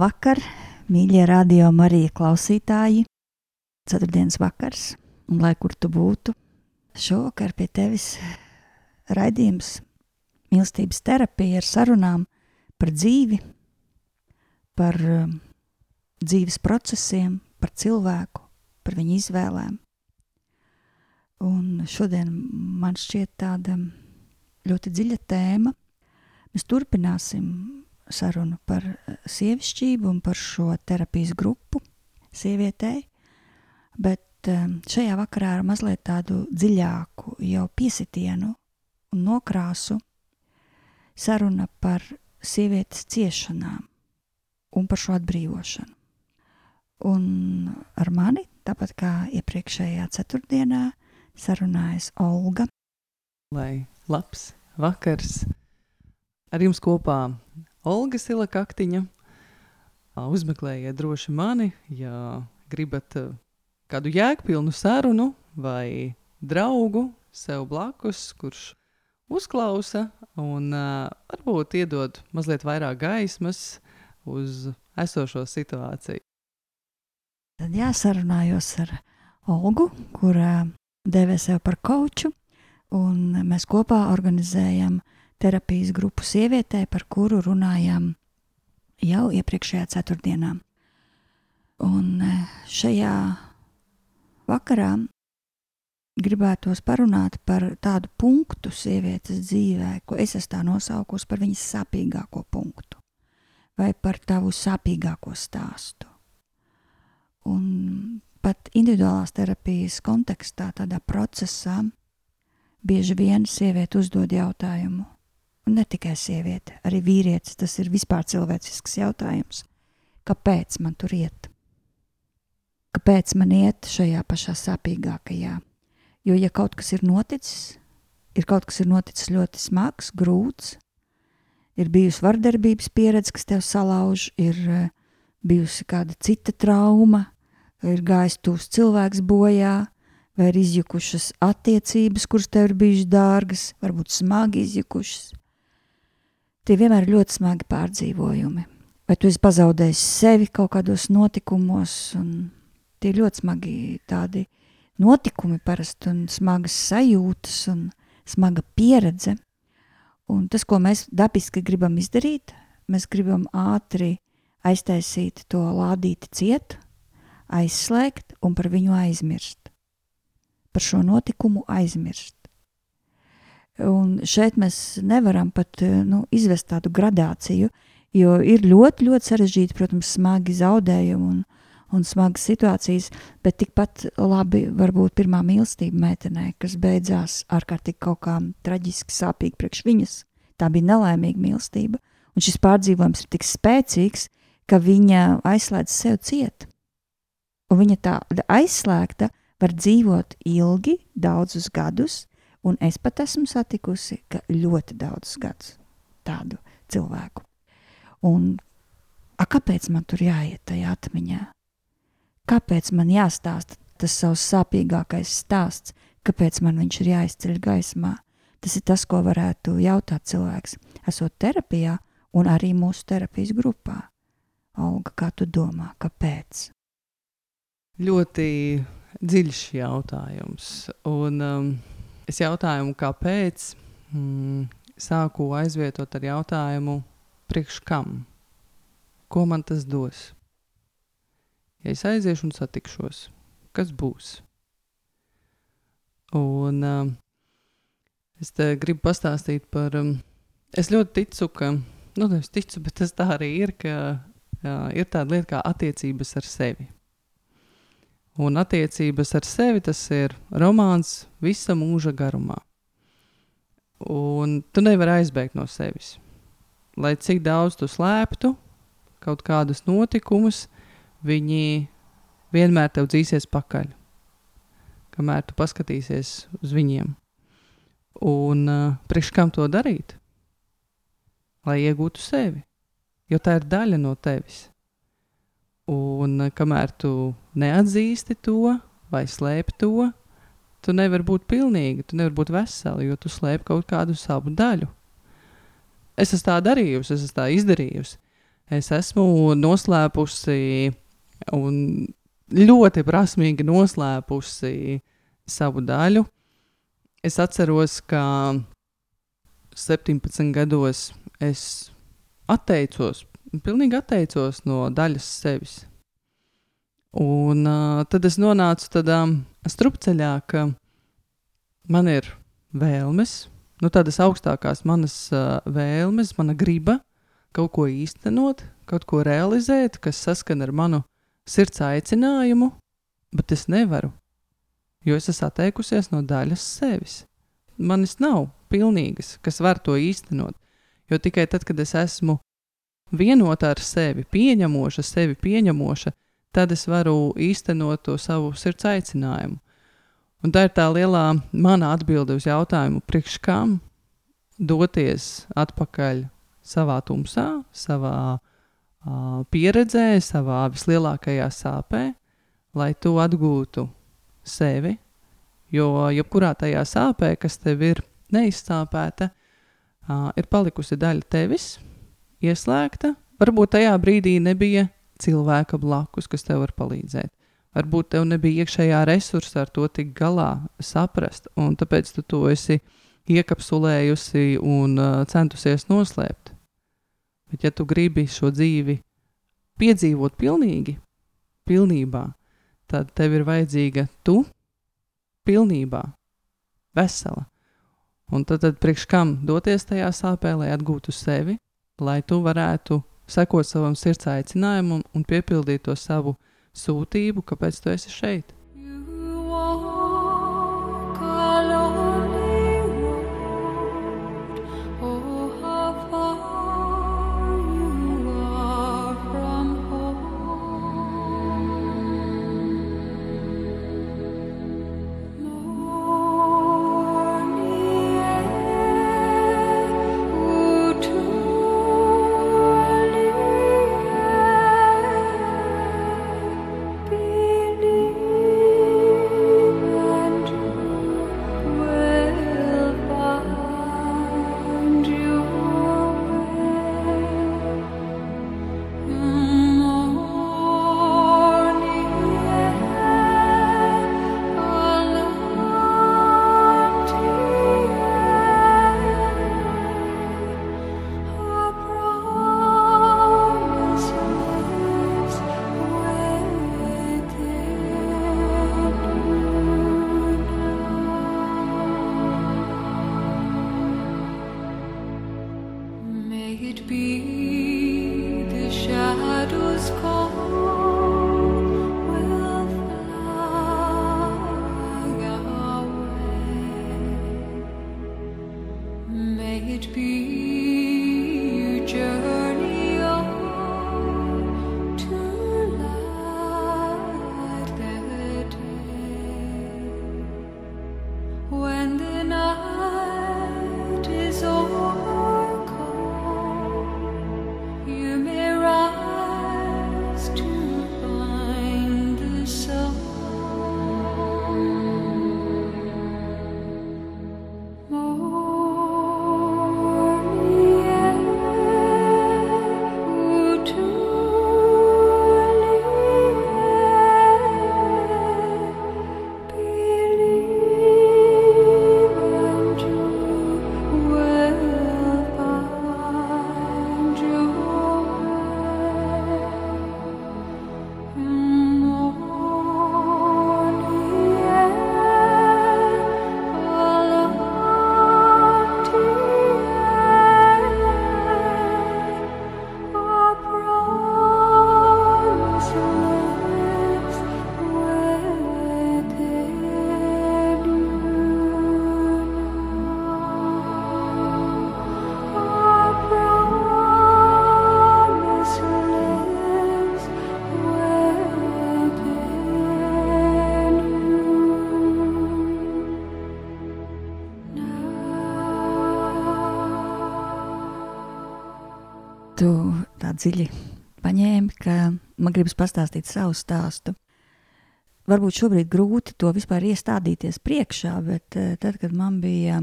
Labvakar, mīļie radio Marija klausītāji! Ceturtdienas vakars, un lai kur tu būtu, šovakar pie tevis raidījums mīlestības terapija ar sarunām par dzīvi, par um, dzīves procesiem, par cilvēku, par viņu izvēlēm. Un šodien man šķiet tāda ļoti dziļa tēma. Mēs turpināsim sarunu par eh, sievišķību un par šo terapijas grupu sievietei, bet eh, šajā vakarā ar mazliet tādu dziļāku jau piesitienu un nokrāsu saruna par sievietes ciešanām un par šo atbrīvošanu. Un ar mani, tāpat kā iepriekšējā ceturtdienā, sarunājas Olga. Lai labs vakars! Ar jums kopā Olga Silakaktiņa. Uzmeklējiet droši mani, ja gribat kādu jēgpilnu sarunu vai draugu sev blakus, kurš uzklausa un uh, varbūt iedod mazliet vairāk gaismas uz esošo situāciju. Tad jāsarunājos ar Olgu, kur uh, devē sev par koču, un mēs kopā organizējam uh, terapijas grupu sievietē, par kuru runājām jau iepriekšējā ceturtdienā. Un e, šajā vakarā gribētos parunāt par tādu punktu sievietes dzīvē, ko es esmu nosaukusi par viņas sāpīgāko punktu, vai par tavu sāpīgāko stāstu. Un pat individuālās terapijas kontekstā, tādā procesā, bieži vien sieviete uzdod jautājumu, Un ne tikai sieviete, arī vīrietis. Tas ir vispār cilvēcisks jautājums. Kāpēc man tur iet? Kāpēc man iet šajā pašā sāpīgākajā? Jo, ja kaut kas ir noticis, ir kaut kas ir noticis ļoti smags, grūts, ir bijusi vardarbības pieredze, kas tev salauž, ir uh, bijusi kāda cita trauma, ir gājis tūs cilvēks bojā, vai ir izjukušas attiecības, kuras tev ir bijušas dārgas, varbūt smagi izjukušas tie vienmēr ir ļoti smagi pārdzīvojumi. Vai tu esi pazaudējis sevi kaut kādos notikumos, un tie ļoti smagi tādi notikumi parasti un smagas sajūtas un smaga pieredze. Un tas, ko mēs dabiski gribam izdarīt, mēs gribam ātri aiztaisīt to lādīti ciet, aizslēgt un par viņu aizmirst. Par šo notikumu aizmirst. Un šeit mēs nevaram pat eh, nu, izvest tādu gradāciju, jo ir ļoti, ļoti sarežģīti, protams, smagi zaudējumi un, un smagas situācijas, bet tikpat labi var būt pirmā mīlestība meitenē, kas beidzās ārkārtīgi kaut kā traģiski sāpīgi priekš viņas. Tā bija nelaimīga mīlestība, un šis pārdzīvojums ir tik spēcīgs, ka viņa aizslēdz sev ciet. Un viņa tāda aizslēgta var dzīvot ilgi, daudzus gadus, Un es pat esmu satikusi ļoti daudzus gadus tādu cilvēku. Un a, kāpēc man tur jāiet tajā atmiņā? Kāpēc man jāstāsta tas savs sāpīgākais stāsts, kāpēc man viņš ir jāizceļ gaismā? Tas ir tas, ko varētu jautāt cilvēks, esot terapijā un arī mūsu terapijas grupā. Olga, kā tu domā, kāpēc? Ļoti dziļš jautājums. Un, um, Es jautājumu, kāpēc, mm, sāku aizvietot ar jautājumu, priekš kam? Ko man tas dos? Ja es aiziešu un satikšos, kas būs? Un uh, es te gribu pastāstīt par. Um, es ļoti ticu, ka, nu, es ticu, bet tas tā arī ir, ka uh, ir tāda lieta kā attiecības ar sevi. Un attiecības ar sevi tas ir romāns visa mūža garumā. Un tu nevari aizbēgt no sevis. Lai cik daudz tu slēptu kaut kādus notikumus, viņi vienmēr tev dzīsies pakaļ. Kamēr tu paskatīsies uz viņiem. Un uh, priekš kam to darīt? Lai iegūtu sevi. Jo tā ir daļa no tevis. Un uh, kamēr tu neatzīsti to vai slēpi to, tu nevari būt pilnīga, tu nevari būt vesela, jo tu slēpi kaut kādu savu daļu. Es esmu tā darījusi, es esmu tā izdarījusi. Es esmu noslēpusi un ļoti prasmīgi noslēpusi savu daļu. Es atceros, ka 17 gados es atteicos, pilnīgi atteicos no daļas sevis. Un uh, tad es nonācu tādā strupceļā, ka man ir vēlmes, nu, tādas augstākās manas uh, vēlmes, mana griba kaut ko īstenot, kaut ko realizēt, kas saskan ar manu sirds aicinājumu, bet es nevaru, jo es esmu atteikusies no daļas sevis. Manis nav pilnīgas, kas var to īstenot, jo tikai tad, kad es esmu vienota ar sevi, pieņemoša sevi, pieņemoša, tad es varu īstenot to savu sirds aicinājumu. Un tā ir tā lielā mana atbilde uz jautājumu, priekš kam doties atpakaļ savā tumsā, savā uh, pieredzē, savā vislielākajā sāpē, lai tu atgūtu sevi. Jo jebkurā tajā sāpē, kas tev ir neizsāpēta, uh, ir palikusi daļa tevis, ieslēgta. Varbūt tajā brīdī nebija cilvēka blakus, kas tev var palīdzēt. Varbūt tev nebija iekšējā resursa ar to tik galā saprast, un tāpēc tu to esi iekapsulējusi un uh, centusies noslēpt. Bet, ja tu gribi šo dzīvi piedzīvot pilnīgi, pilnībā, tad tev ir vajadzīga tu pilnībā, vesela. Un tad, tad priekš kam doties tajā sāpē, lai atgūtu sevi, lai tu varētu sekot savam sirds aicinājumam un piepildīt to savu sūtību, kāpēc tu esi šeit. Dziļi paņēmi, ka man gribas pastāstīt savu stāstu. Varbūt šobrīd grūti to vispār iestādīties priekšā, bet uh, tad, kad man bija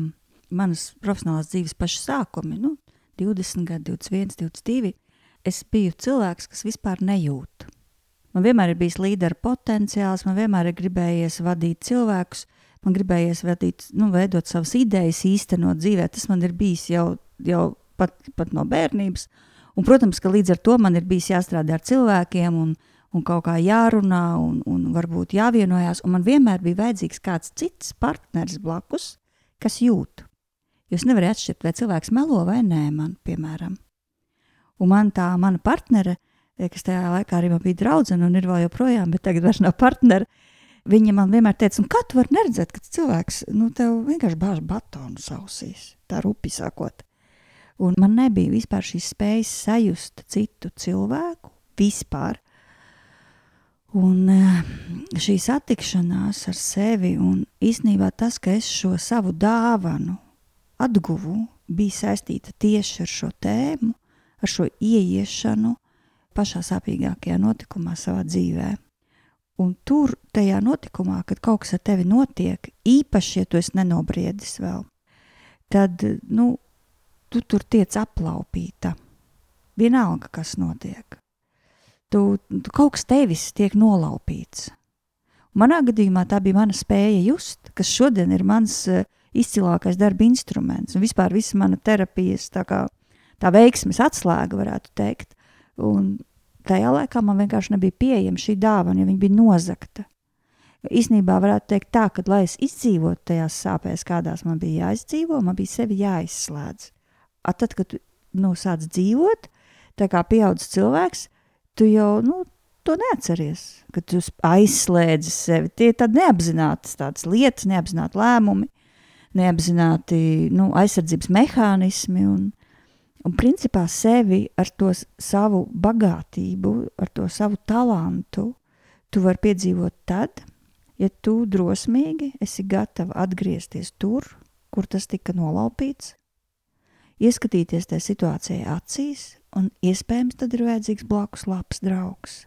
manas profesionālās dzīves paša sākumi, nu, 20 gadi, 21, 22, es biju cilvēks, kas vispār nejūt. Man vienmēr ir bijis līdera potenciāls, man vienmēr ir gribējies vadīt cilvēkus, man gribējies vadīt, nu, veidot savas idejas, īstenot dzīvē. Tas man ir bijis jau, jau pat, pat no bērnības. Un, protams, ka līdz ar to man ir bijis jāstrādā ar cilvēkiem un, un kaut kā jārunā un, un varbūt jāvienojās. Un man vienmēr bija vajadzīgs kāds cits partneris blakus, kas jūt. Jūs nevarat atšķirt, vai cilvēks melo vai nē, man, piemēram. Un man tā mana partnere, kas tajā laikā arī bija draudzene un ir vēl joprojām, bet tagad vairs nav partnere, viņa man vienmēr teica, kā tu vari neredzēt, ka cilvēks nu, tev vienkārši bāž batonu ausīs, tā rupi sakot. Un man nebija vispār šīs spējas sajust citu cilvēku vispār. Un eh, šī satikšanās ar sevi un īsnībā tas, ka es šo savu dāvanu atguvu, bija saistīta tieši ar šo tēmu, ar šo ieiešanu pašā sāpīgākajā notikumā savā dzīvē. Un tur, tajā notikumā, kad kaut kas ar tevi notiek, īpaši, ja tu esi nenobriedis vēl, tad nu, tu tur tiec aplaupīta. Vienalga, kas notiek. Tu, tu kaut kas tevis tiek nolaupīts. Manā gadījumā tā bija mana spēja just, kas šodien ir mans uh, izcilākais darba instruments. Un vispār viss mana terapijas tā, kā, tā veiksmes atslēga, varētu teikt. Un tajā laikā man vienkārši nebija pieejama šī dāvana, jo viņa bija nozagta. Īsnībā varētu teikt tā, ka, lai es izdzīvotu tajās sāpēs, kādās man bija jāizdzīvo, man bija sevi jāizslēdz. At tad, kad tu nu, sāc dzīvot, tā kā pieaudzis cilvēks, tu jau nu, to neatceries. Kad tu aizslēdzi sevi, tie ir tādi neapzināti lietas, neapzināti lēmumi neapzināti nu, aizsardzības mehānismi. Un, un principā sevi ar to savu bagātību, ar to savu talantu, tu vari piedzīvot tad, ja tu drosmīgi esi gatava atgriezties tur, kur tas tika nolaupīts, ieskatīties tajā situācijā acīs, un iespējams tad ir vajadzīgs blakus labs draugs,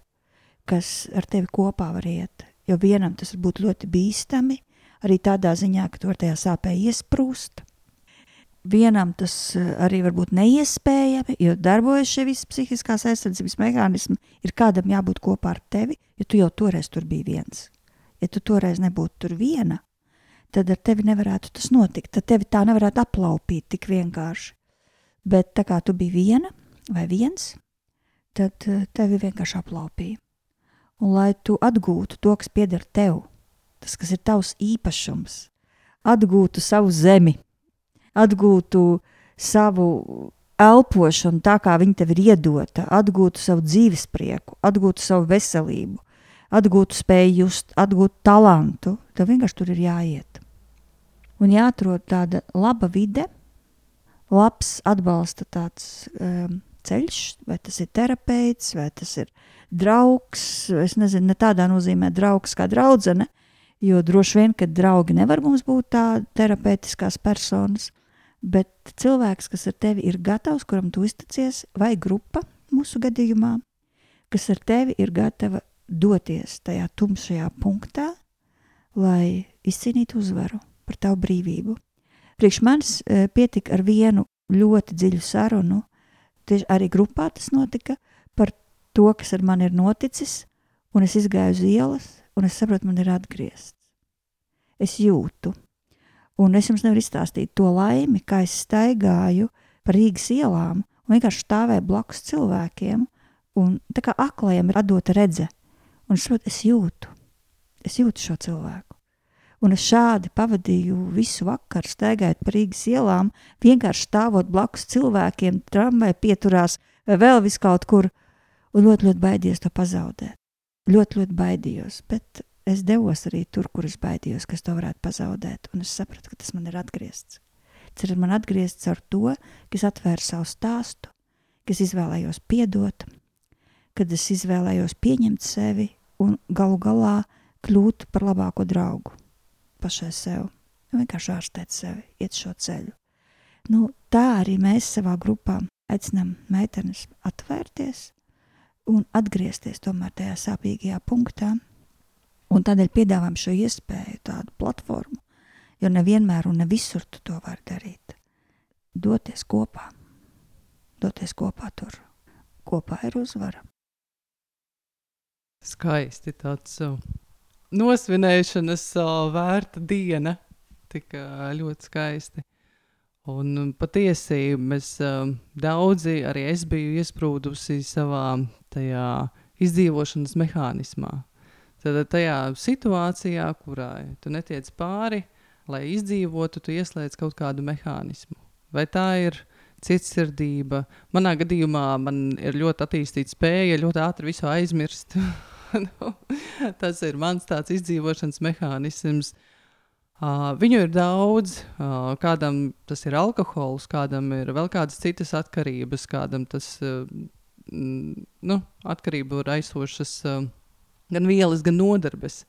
kas ar tevi kopā var iet. Jo vienam tas var būt ļoti bīstami, arī tādā ziņā, ka tu vari tajā sāpē iesprūst. Vienam tas eh, arī var būt neiespējami, jo darbojas šie visi psihiskās aizsardzības mehānismi. Ir kādam jābūt kopā ar tevi, jo tu jau toreiz tur biji viens. Ja tu toreiz nebūtu tur viena, tad ar tevi nevarētu tas notikt. Tad tevi tā nevarētu aplaupīt tik vienkārši. Bet tā kā tu biji viena vai viens, tad eh, tevi vienkārši aplaupīja. Un lai tu atgūtu to, kas pieder tev, tas, kas ir tavs īpašums, atgūtu savu zemi, atgūtu savu elpošanu tā, kā viņa tev ir iedota, atgūtu savu dzīves prieku, atgūtu savu veselību, atgūtu spēju just, atgūtu talantu, tev vienkārši tur ir jāiet. Un jāatrod tāda laba vide, labs atbalsta tāds um, ceļš, vai tas ir terapeits, vai tas ir draugs. Es nezinu, ne tādā nozīmē draugs kā draudzene, Jo droši vien, ka draugi nevar mums būt tādi terapeitiskās personas, bet cilvēks, kas ar tevi ir gatavs, kuram tu uzticies, vai grupa mūsu gadījumā, kas ar tevi ir gatava doties tajā tumšajā punktā, lai izcīnītu uzvaru par tavu brīvību. Priekš manis e, pietika ar vienu ļoti dziļu sarunu, tieši arī grupā tas notika, par to, kas ar mani ir noticis, un es izgāju uz ielas, un es saprotu, man ir atgriezts. Es jūtu, un es jums nevaru izstāstīt to laimi, kā es staigāju pa Rīgas ielām un vienkārši stāvēju blakus cilvēkiem, un tā kā aklajam ir atdota redze, un es saprotu, es jūtu, es jūtu šo cilvēku. Un es šādi pavadīju visu vakaru, staigājot pa Rīgas ielām, vienkārši stāvot blakus cilvēkiem, tramvai pieturās vai vēl vis kaut kur, un ļoti, ļoti baidījos to pazaudēt ļoti, ļoti baidījos. Bet es devos arī tur, kur es baidījos, ka es to varētu pazaudēt. Un es sapratu, ka tas man ir atgriezts. Tas ir man atgriezts ar to, ka es atvēru savu stāstu, ka es izvēlējos piedot, kad es izvēlējos pieņemt sevi un galu galā kļūt par labāko draugu pašai sev. Vienkārši ārstēt sevi, iet šo ceļu. Nu, tā arī mēs savā grupā aicinām meitenes atvērties un atgriezties tomēr tajā sāpīgajā punktā. Un tādēļ piedāvājam šo iespēju, tādu platformu, jo nevienmēr un ne visur tu to vari darīt. Doties kopā, doties kopā tur. Kopā ir uzvara. Skaisti tāds uh, nosvinēšanas vērta diena. Tik ļoti skaisti. Un um, patiesi mēs daudzi, arī es biju iesprūdusi savā tajā izdzīvošanas mehānismā. Tad tajā situācijā, kurā tu netiec pāri, lai izdzīvotu, tu ieslēdz kaut kādu mehānismu. Vai tā ir cietsirdība? Manā gadījumā man ir ļoti attīstīta spēja ļoti ātri visu aizmirst. nu, tas ir mans tāds izdzīvošanas mehānisms. Uh, viņu ir daudz. Uh, kādam tas ir alkohols, kādam ir vēl kādas citas atkarības, kādam tas uh, nu, atkarību raisošas uh, gan vielas, gan nodarbes.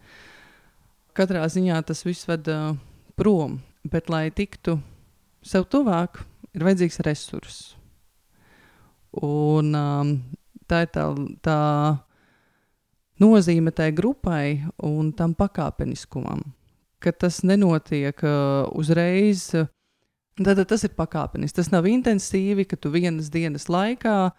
Katrā ziņā tas viss ved uh, prom, bet, lai tiktu sev tuvāk, ir vajadzīgs resurss. Un um, tā ir tā, tā nozīme tai grupai un tam pakāpeniskumam. Ka tas nenotiek uh, uzreiz, uh, tad tas ir pakāpeniski. Tas nav intensīvi, ka tu vienas dienas laikā.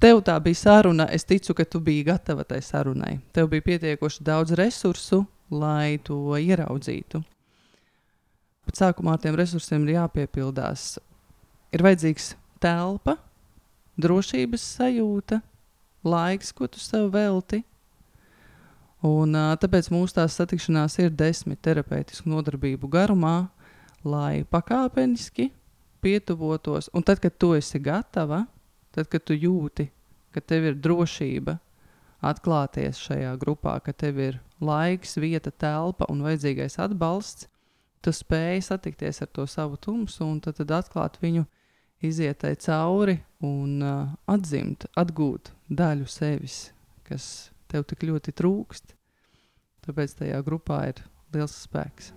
Tev tā bija saruna, es ticu, ka tu biji gatava tai sarunai. Tev bija pietiekoši daudz resursu, lai to ieraudzītu. Bet sākumā ar tiem resursiem ir jāpiepildās. Ir vajadzīgs telpa, drošības sajūta, laiks, ko tu sev velti. Un, tāpēc mūsu tās satikšanās ir desmit terapeitisku nodarbību garumā, lai pakāpeniski pietuvotos. Un tad, kad tu esi gatava, tad, kad tu jūti, ka tev ir drošība atklāties šajā grupā, ka tev ir laiks, vieta, telpa un vajadzīgais atbalsts, tu spēj satikties ar to savu tumsu un tad, tad atklāt viņu izietai cauri un uh, atzimt, atgūt daļu sevis, kas tev tik ļoti trūkst. Tāpēc tajā grupā ir liels spēks.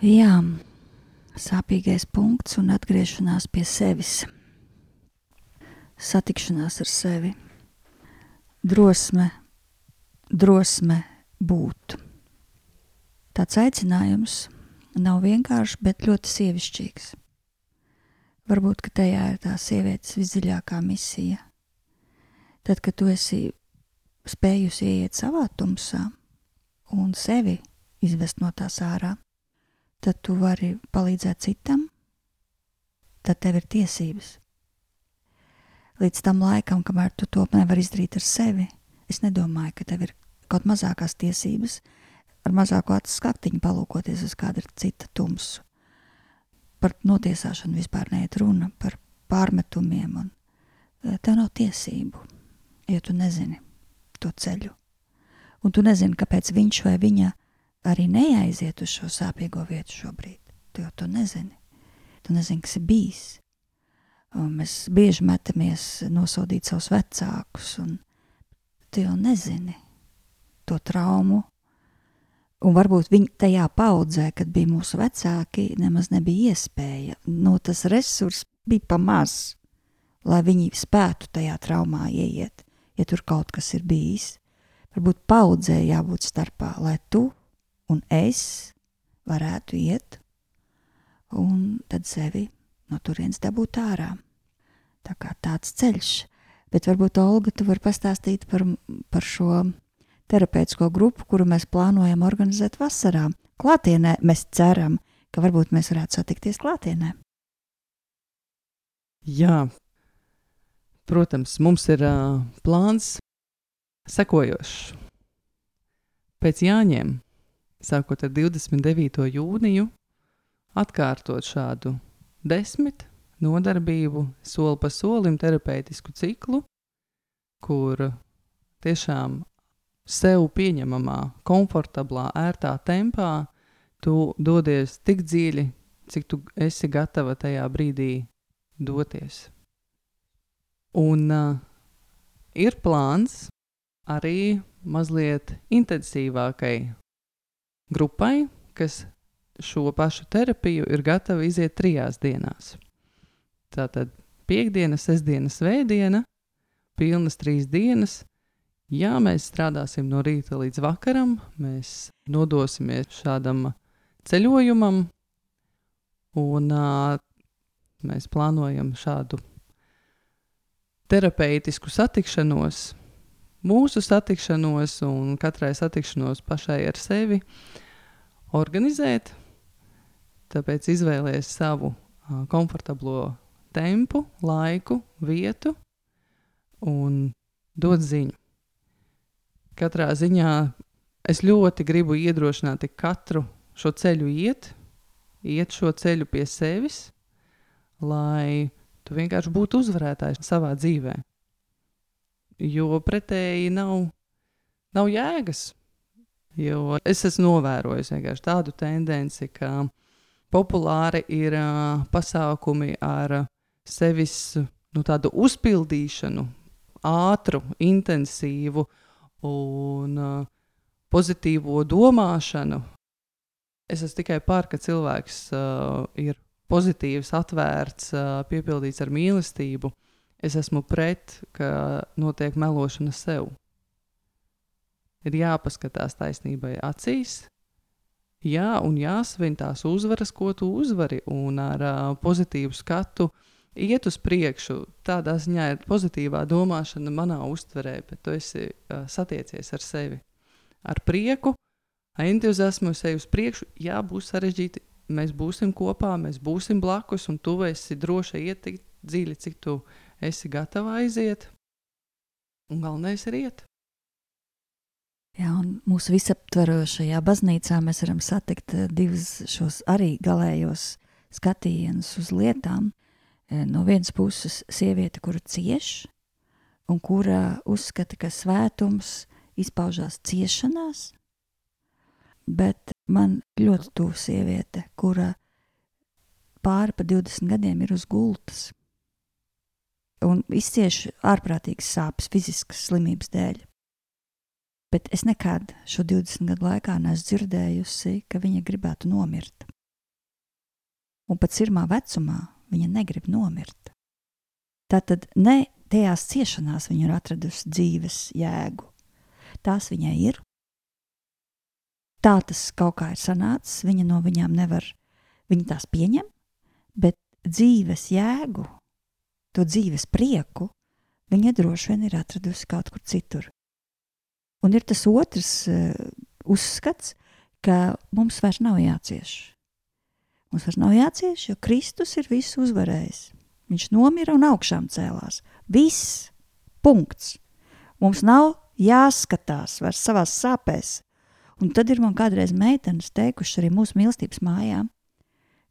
Jā, sāpīgais punkts un atgriešanās pie sevis. Satikšanās ar sevi, drosme, drosme būt. Tāds aicinājums nav vienkāršs, bet ļoti sievišķīgs. Varbūt tajā ir tā sievietes visdziļākā misija. Tad, kad tu esi spējusi ieiet savā tumsā un sevi izvest no tās ārā, tad tu vari palīdzēt citam, tad tev ir tiesības. Līdz tam laikam, kamēr tu to nevari izdarīt ar sevi, es nedomāju, ka tev ir kaut mazākās tiesības, ar mazāku acu skatiņu palūkoties uz kādu citu tumsu. Par notiesāšanu vispār neiet runa, par pārmetumiem, un eh, tev nav tiesību, ja tu nezini to ceļu. Un tu nezini, kāpēc viņš vai viņa arī neaiziet uz šo sāpīgo vietu šobrīd. Tu jau to nezini. Tu nezini, kas ir bijis. Un mēs bieži metamies nosodīt savus vecākus, un tu jau nezini to traumu. Un varbūt viņi tajā paudzē, kad bija mūsu vecāki, nemaz nebija iespēja. Nu, tas resurs bija pamazs, lai viņi spētu tajā traumā ieiet, ja tur kaut kas ir bijis. Varbūt paudzē jābūt starpā, lai tu un es varētu iet un tad sevi no turienes dabūt ārā. Tā kā tāds ceļš. Bet varbūt Olga, tu vari pastāstīt par, par šo terapeitisko grupu, kuru mēs plānojam organizēt vasarā. Klātienē mēs ceram, ka varbūt mēs varētu satikties klātienē. Jā, protams, mums ir uh, plāns sekojošs. Pēc Jāņiem sākot ar 29. jūniju, atkārtot šādu desmit nodarbību, soli pa solim terapeitisku ciklu, kur tiešām sev pieņemamā, komfortablā, ērtā tempā tu dodies tik dziļi, cik tu esi gatava tajā brīdī doties. Un uh, ir plāns arī mazliet intensīvākai grupai, kas šo pašu terapiju ir gatava iziet trijās dienās. Tātad piekdiena, sestdiena, svētdiena, pilnas trīs dienas. Jā, mēs strādāsim no rīta līdz vakaram, mēs nodosimies šādam ceļojumam, un uh, mēs plānojam šādu terapeitisku satikšanos mūsu satikšanos un katrai satikšanos pašai ar sevi organizēt. Tāpēc izvēlēties savu uh, komfortablo tempu, laiku, vietu un dot ziņu. Katrā ziņā es ļoti gribu iedrošināt katru šo ceļu iet, iet šo ceļu pie sevis, lai tu vienkārši būtu uzvarētājs savā dzīvēm jo pretēji nav, nav jēgas. Jo es esmu novērojis tādu tendenci, ka populāri ir uh, pasākumi ar uh, sevis nu, uzpildīšanu, ātru, intensīvu un uh, pozitīvo domāšanu. Es esmu tikai par, ka cilvēks uh, ir pozitīvs, atvērts, uh, piepildīts ar mīlestību. Es esmu pret, ka notiek melošana sev. Ir jāpaskatās taisnībai acīs, jā, un jāsvin tās uzvaras, ko tu uzvari, un ar uh, pozitīvu skatu iet uz priekšu. Tādā ziņā ir pozitīvā domāšana manā uztverē, bet tu esi uh, satiecies ar sevi. Ar prieku, entuziasmu, sevi uz priekšu, jā, būs sarežģīti. Mēs būsim kopā, mēs būsim blakus, un tu esi droši iet tik dziļi, cik tu esi gatava aiziet, un galvenais ir iet. Jā, un mūsu visaptverošajā baznīcā mēs varam satikt eh, divus šos arī galējos skatienus uz lietām. Eh, no vienas puses, sieviete, kura cieš, un kura uzskata, ka svētums izpaužās ciešanās, bet man ļoti tuvu sieviete, kura pāri pa 20 gadiem ir uz gultas un izcieš ārprātīgas sāpes fiziskas slimības dēļ. Bet es nekad šo 20 gadu laikā neesmu dzirdējusi, ka viņa gribētu nomirt. un pat sirmā vecumā viņa negrib nomirt. Tātad ne tajās ciešanās viņa ir atradusi dzīves jēgu. Tās viņai ir. Tā tas kaut kā ir sanācis, viņa no viņām nevar, viņa tās pieņem, bet dzīves jēgu, to dzīves prieku, viņa droši vien ir atradusi kaut kur citur. Un ir tas otrs uh, uzskats, ka mums vairs nav jācieš. Mums vairs nav jācieš, jo Kristus ir visu uzvarējis. Viņš nomira un augšām cēlās. Viss, punkts. Mums nav jāskatās vairs savās sāpēs. Un tad ir man kādreiz meitenes teikuši arī mūsu mīlestības mājā.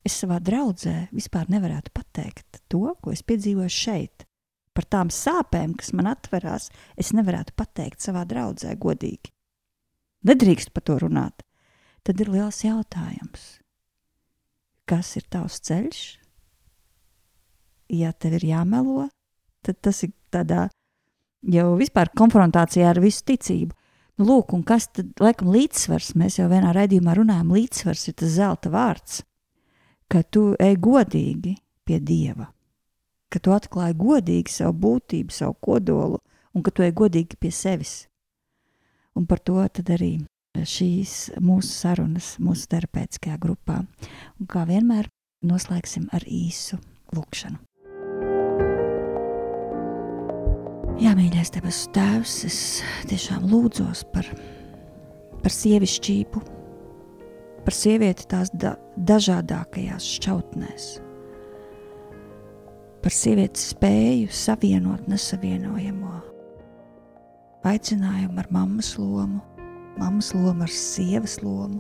Es savā draudzē vispār nevarētu pateikt to, ko es piedzīvoju šeit. Par tām sāpēm, kas man atverās, es nevarētu pateikt savā draudzē godīgi. Nedrīkst par to runāt. Tad ir liels jautājums. Kas ir tavs ceļš? ja tev ir jāmelo, tad tas ir tādā jau vispār konfrontācijā ar visu ticību. Nu, lūk, un kas tad, laikam, līdzsvars, mēs jau vienā raidījumā runājam, līdzsvars ir tas zelta vārds, ka tu ej godīgi pie Dieva, ka tu atklāji godīgi savu būtību, savu kodolu, un ka tu ej godīgi pie sevis. Un par to arī šīs mūsu sarunas mūsu terapeitiskajā grupā. Un kā vienmēr noslēgsim ar īsu lūkšanu. Jā, mīļais, debesu Tēvs, es tiešām lūdzos par, par sievišķību, par sievieti tās da, dažādākajās šķautnēs, par sievietes spēju savienot nesavienojamo, aicinājumu ar mammas lomu, mammas lomu ar sievas lomu.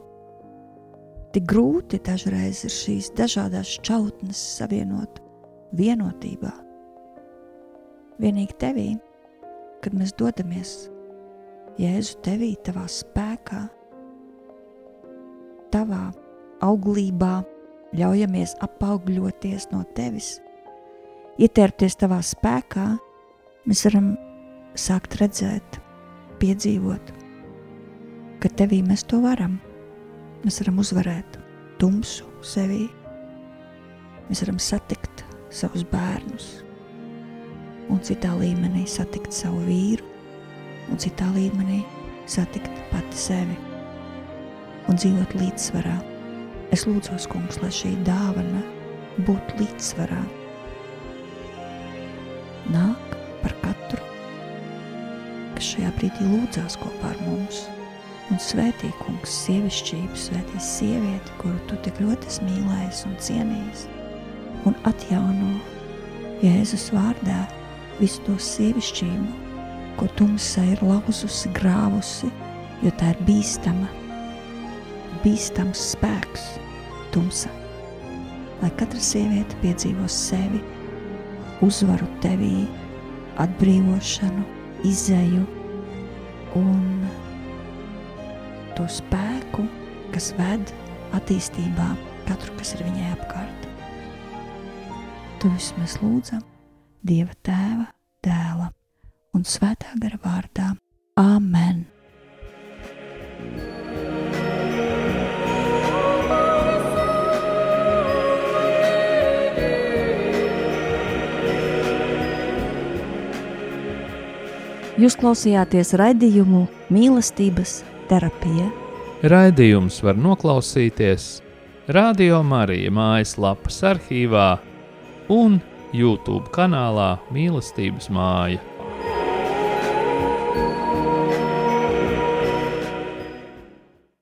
Tik grūti dažreiz ir šīs dažādas šķautnes savienot vienotībā. Vienīgi tevī kad mēs dodamies Jēzu tevī, tavā spēkā, tavā auglībā, ļaujamies apaugļoties no tevis, ietērpties tavā spēkā, mēs varam sākt redzēt, piedzīvot, ka tevī mēs to varam. Mēs varam uzvarēt tumsu sevī, mēs varam satikt savus bērnus, un citā līmenī satikt savu vīru, un citā līmenī satikt pati sevi un dzīvot līdzsvarā. Es lūdzu, kungs, lai šī dāvana būtu līdzsvarā. Nāk par katru, kas šajā brīdī lūdzās kopā ar mums. Un svētī, kungs, sievišķību, svētī sievieti, kuru tu tik ļoti esi mīlējis un cienījis, un atjauno Jēzus vārdā visu to sievišķību, ko tumsa ir lauzusi, grāvusi, jo tā ir bīstama, bīstams spēks, tumsa. Lai katra sieviete piedzīvo sevi, uzvaru tevī, atbrīvošanu, izēju un to spēku, kas ved attīstībā katru, kas ir viņai apkārt. Tu vismaz lūdzam Dieva tēva, dēla un svētā gara vārdā. Āmen! Jūs klausījāties raidījumu mīlestības terapija. Raidījums var noklausīties Radio Marija mājaslapas arhīvā un YouTube kanālā Mīlestības māja.